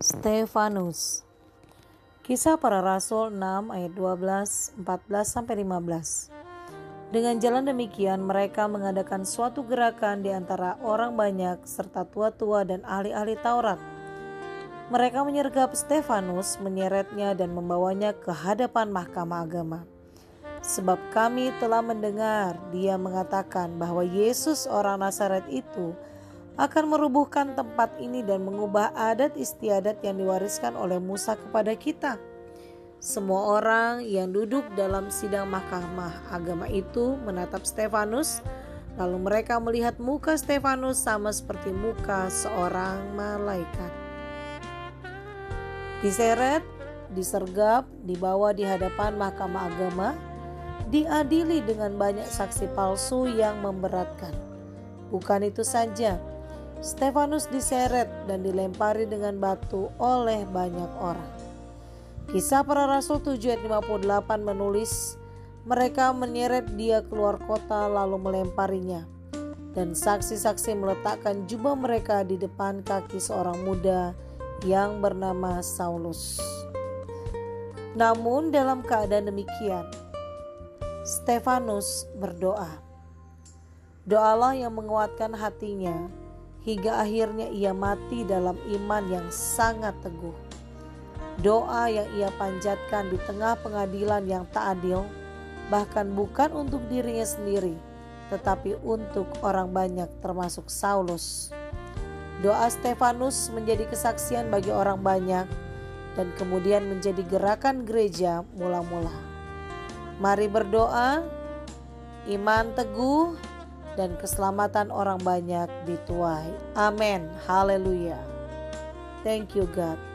Stefanus Kisah para Rasul 6 ayat 12, 14 sampai 15. Dengan jalan demikian mereka mengadakan suatu gerakan di antara orang banyak serta tua-tua dan ahli-ahli Taurat. Mereka menyergap Stefanus, menyeretnya dan membawanya ke hadapan mahkamah agama. Sebab kami telah mendengar dia mengatakan bahwa Yesus orang Nazaret itu akan merubuhkan tempat ini dan mengubah adat istiadat yang diwariskan oleh Musa kepada kita. Semua orang yang duduk dalam sidang mahkamah agama itu menatap Stefanus, lalu mereka melihat muka Stefanus sama seperti muka seorang malaikat. Diseret, disergap, dibawa di hadapan mahkamah agama, diadili dengan banyak saksi palsu yang memberatkan. Bukan itu saja, Stefanus diseret dan dilempari dengan batu oleh banyak orang. Kisah para Rasul 7 ayat 58 menulis, mereka menyeret dia keluar kota lalu melemparinya. Dan saksi-saksi meletakkan jubah mereka di depan kaki seorang muda yang bernama Saulus. Namun dalam keadaan demikian, Stefanus berdoa. Doalah yang menguatkan hatinya hingga akhirnya ia mati dalam iman yang sangat teguh. Doa yang ia panjatkan di tengah pengadilan yang tak adil, bahkan bukan untuk dirinya sendiri, tetapi untuk orang banyak, termasuk Saulus. Doa Stefanus menjadi kesaksian bagi orang banyak, dan kemudian menjadi gerakan gereja mula-mula. Mari berdoa, iman teguh dan keselamatan orang banyak dituai. Amin. Haleluya. Thank you God.